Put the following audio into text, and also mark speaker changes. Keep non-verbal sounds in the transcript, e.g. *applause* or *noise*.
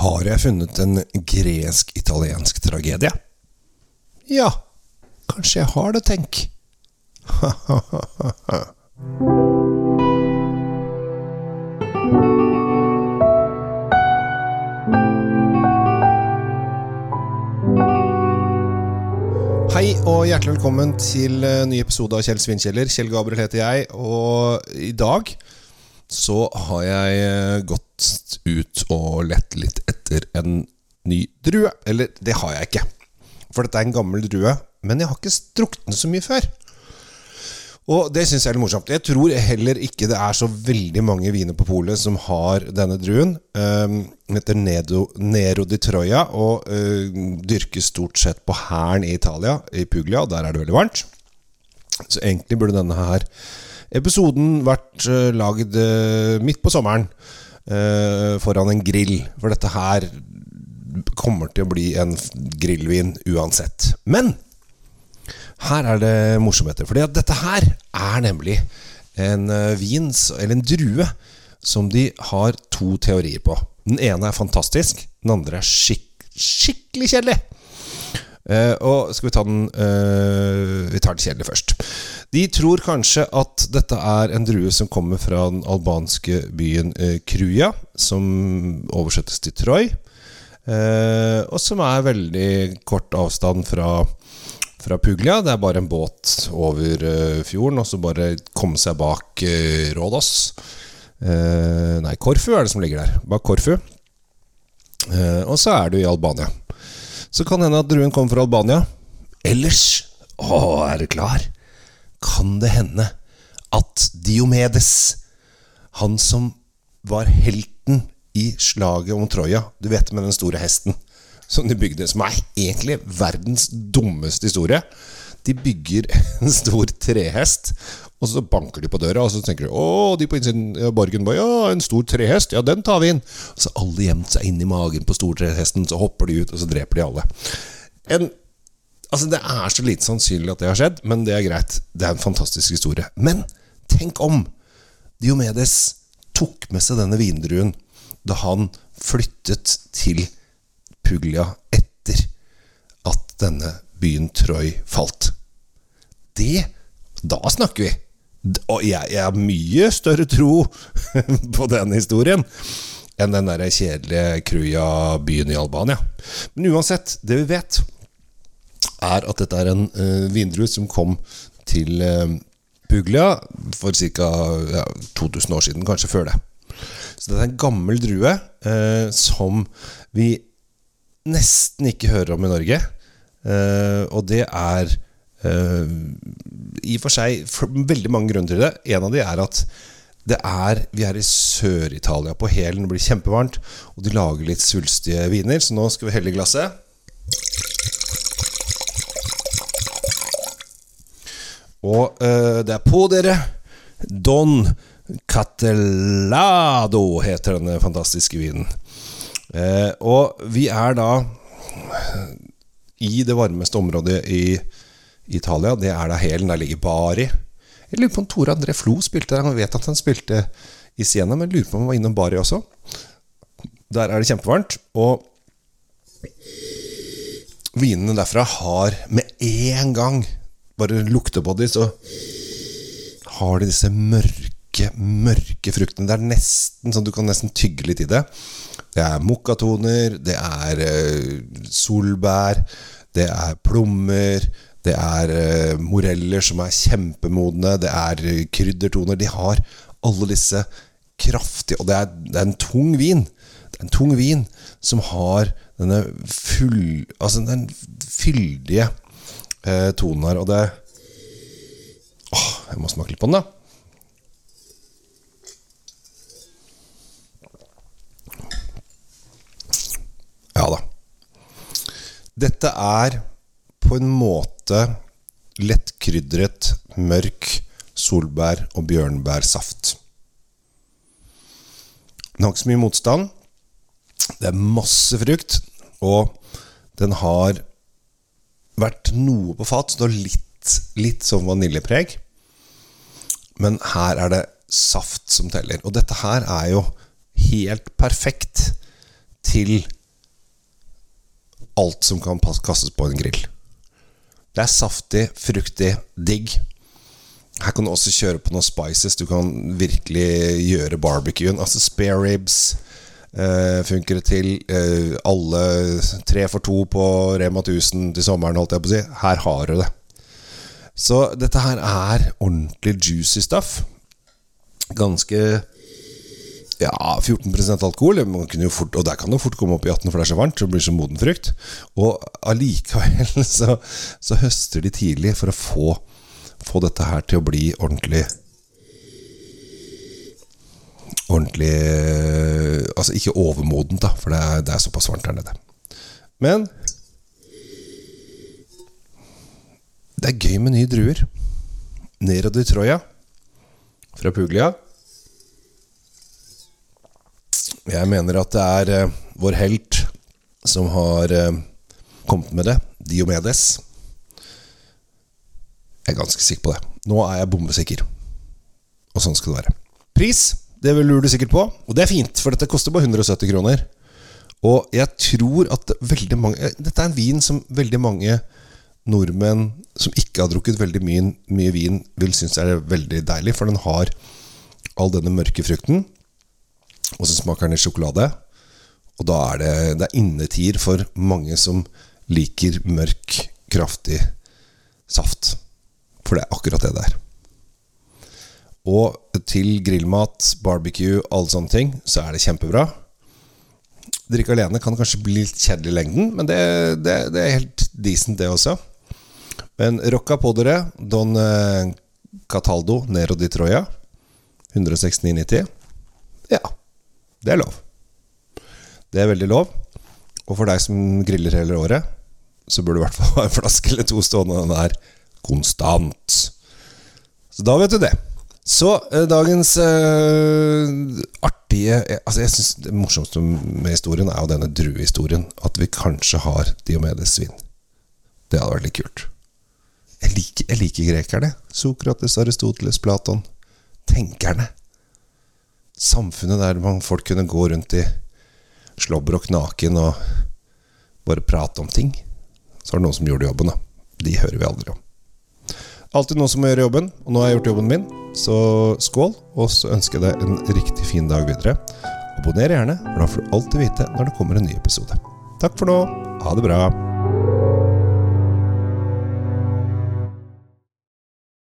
Speaker 1: Har jeg funnet en gresk-italiensk tragedie? Ja, kanskje jeg har det, tenk. *laughs* Hei og hjertelig velkommen til en ny episode av Kjell Svinkjeller. Kjell Gabriel heter jeg, og i dag så har jeg eh, gått ut og lett litt etter en ny drue. Eller, det har jeg ikke. For dette er en gammel drue, men jeg har ikke strukket den så mye før. Og det syns jeg er litt morsomt. Jeg tror heller ikke det er så veldig mange viner på polet som har denne druen. Um, den heter Nedo, Nero di Troia og uh, dyrkes stort sett på hæren i Italia, i Puglia. Der er det veldig varmt. Så egentlig burde denne her episoden vært uh, lagd uh, midt på sommeren. Uh, foran en grill. For dette her kommer til å bli en grillvin uansett. Men her er det morsomheter. For dette her er nemlig en uh, vin, eller en drue, som de har to teorier på. Den ene er fantastisk, den andre er skik skikkelig kjedelig. Uh, og skal vi ta den uh, Vi tar den kjedelig først. De tror kanskje at dette er en drue som kommer fra den albanske byen Kruja, som oversettes til Troy, og som er veldig kort avstand fra fra Puglia. Det er bare en båt over uh, fjorden, og så bare komme seg bak uh, Rådås. Uh, nei, Korfu er det som ligger der. Bak Korfu. og så er du i Albania. Så kan hende at druen kommer fra Albania. Ellers Å, er du klar? Kan det hende at Diomedes, han som var helten i slaget om Troja, du vet med den store hesten som de bygde, som er egentlig verdens dummeste historie. De bygger *laughs* en stor trehest, og så banker de på døra, og så tenker de å, de på innsiden av borgen bare, ja, en stor trehest, ja, den tar vi inn. Og så alle gjemt seg inn i magen på stortrehesten, så hopper de ut, og så dreper de alle. En, altså, det er så lite sannsynlig at det har skjedd, men det er greit. Det er en fantastisk historie. Men tenk om Diomedes tok med seg denne vindruen da han flyttet til Puglia etter at denne byen Troy falt. Det Da snakker vi! Og jeg, har mye større tro *laughs* på den historien enn den der kjedelige Kruja-byen i Albania. Men uansett, det vi vet, er at dette er en uh, vindrus som kom til uh, Puglia for ca. Ja, 2000 år siden, kanskje før det. Så det er en gammel drue uh, som vi nesten ikke hører om i Norge. Og det er i og for seg for veldig mange grunner til det. En av de er at det er, vi er i Sør-Italia på hælen. Det blir kjempevarmt, og de lager litt svulstige viner. Så nå skal vi helle i glasset. Og uh, det er på dere Don Catelado heter denne fantastiske vinen. Eh, og vi er da i det varmeste området i Italia. Det er da Helen. Der ligger Bari. Jeg lurer på om Tore André Flo spilte der. Han vet at han spilte i Siena, men lurer på om han var innom Bari også. Der er det kjempevarmt. Og vinene derfra har med en gang Bare lukter på dem, så har de disse mørke, mørke fruktene. Det er nesten sånn du kan nesten tygge litt i det. Det er mokkatoner, det er uh, solbær, det er plommer, det er uh, moreller som er kjempemodne, det er uh, kryddertoner. De har alle disse kraftige Og det er, det er, en tung vin. Det er en tung vin som har denne full Altså den fyldige tonen her, og det Åh, jeg må smake litt på den, da. Ja da. Dette er på en måte lettkrydret, mørk solbær- og bjørnbærsaft. Den har ikke så mye motstand. Det er masse frukt, og den har vært noe på fat, så det har litt, litt sånn vaniljepreg. Men her er det saft som teller. Og dette her er jo helt perfekt til alt som kan kastes på en grill. Det er saftig, fruktig, digg. Her kan du også kjøre på noen spices. Du kan virkelig gjøre barbecuen. Altså spare ribs eh, funker det til. Eh, alle tre for to på Rema 1000 til sommeren, holdt jeg på å si. Her har du det. Så dette her er ordentlig juicy stuff. Ganske ja, 14% alkohol. Fort, og der kan det fort komme opp i 18, for det er så varmt. Så det blir så moden frukt. Og allikevel *laughs* så, så høster de tidlig for å få, få dette her til å bli ordentlig Ordentlig Altså ikke overmodent, da, for det er, det er såpass varmt her nede. Men det er gøy med nye druer. Nero i Troja fra Puglia. Jeg mener at det er eh, vår helt som har eh, kommet med det. Diomedes. Jeg er ganske sikker på det. Nå er jeg bombesikker. Og sånn skal det være. Pris, det lurer du sikkert på. Og det er fint, for dette koster bare 170 kroner. Og jeg tror at veldig mange eh, Dette er en vin som veldig mange nordmenn som ikke har drukket veldig mye, mye vin, vil synes er veldig deilig. For den har all denne mørke frukten. Og så smaker den i sjokolade. Og da er det, det er innetier for mange som liker mørk, kraftig saft. For det er akkurat det det er. Og til grillmat, barbecue, alle sånne ting, så er det kjempebra. Drikke alene kan kanskje bli litt kjedelig i lengden, men det, det, det er helt decent, det også. Men rocka på dere Don eh, Cataldo, Nero di Troya. 169,90. Ja, det er lov. Det er veldig lov. Og for deg som griller hele året, så burde du i hvert fall ha en flaske eller to stående. Er konstant. Så da vet du det. Så eh, dagens eh, artige eh, Altså Jeg synes Det morsomste med historien er jo denne druehistorien. At vi kanskje har Diomedes svin. Det hadde vært litt kult. Jeg liker, jeg liker grekerne. Sokrates, Aristoteles, Platon. Tenkerne. Samfunnet der man folk kunne gå rundt i slåbrok naken og bare prate om ting. Så var det noen som gjorde jobben, da. De hører vi aldri om. Alltid noen som må gjøre jobben, og nå har jeg gjort jobben min. Så skål, og så ønsker jeg deg en riktig fin dag videre. Abonner gjerne, for da får du alltid vite når det kommer en ny episode. Takk for nå. Ha det bra.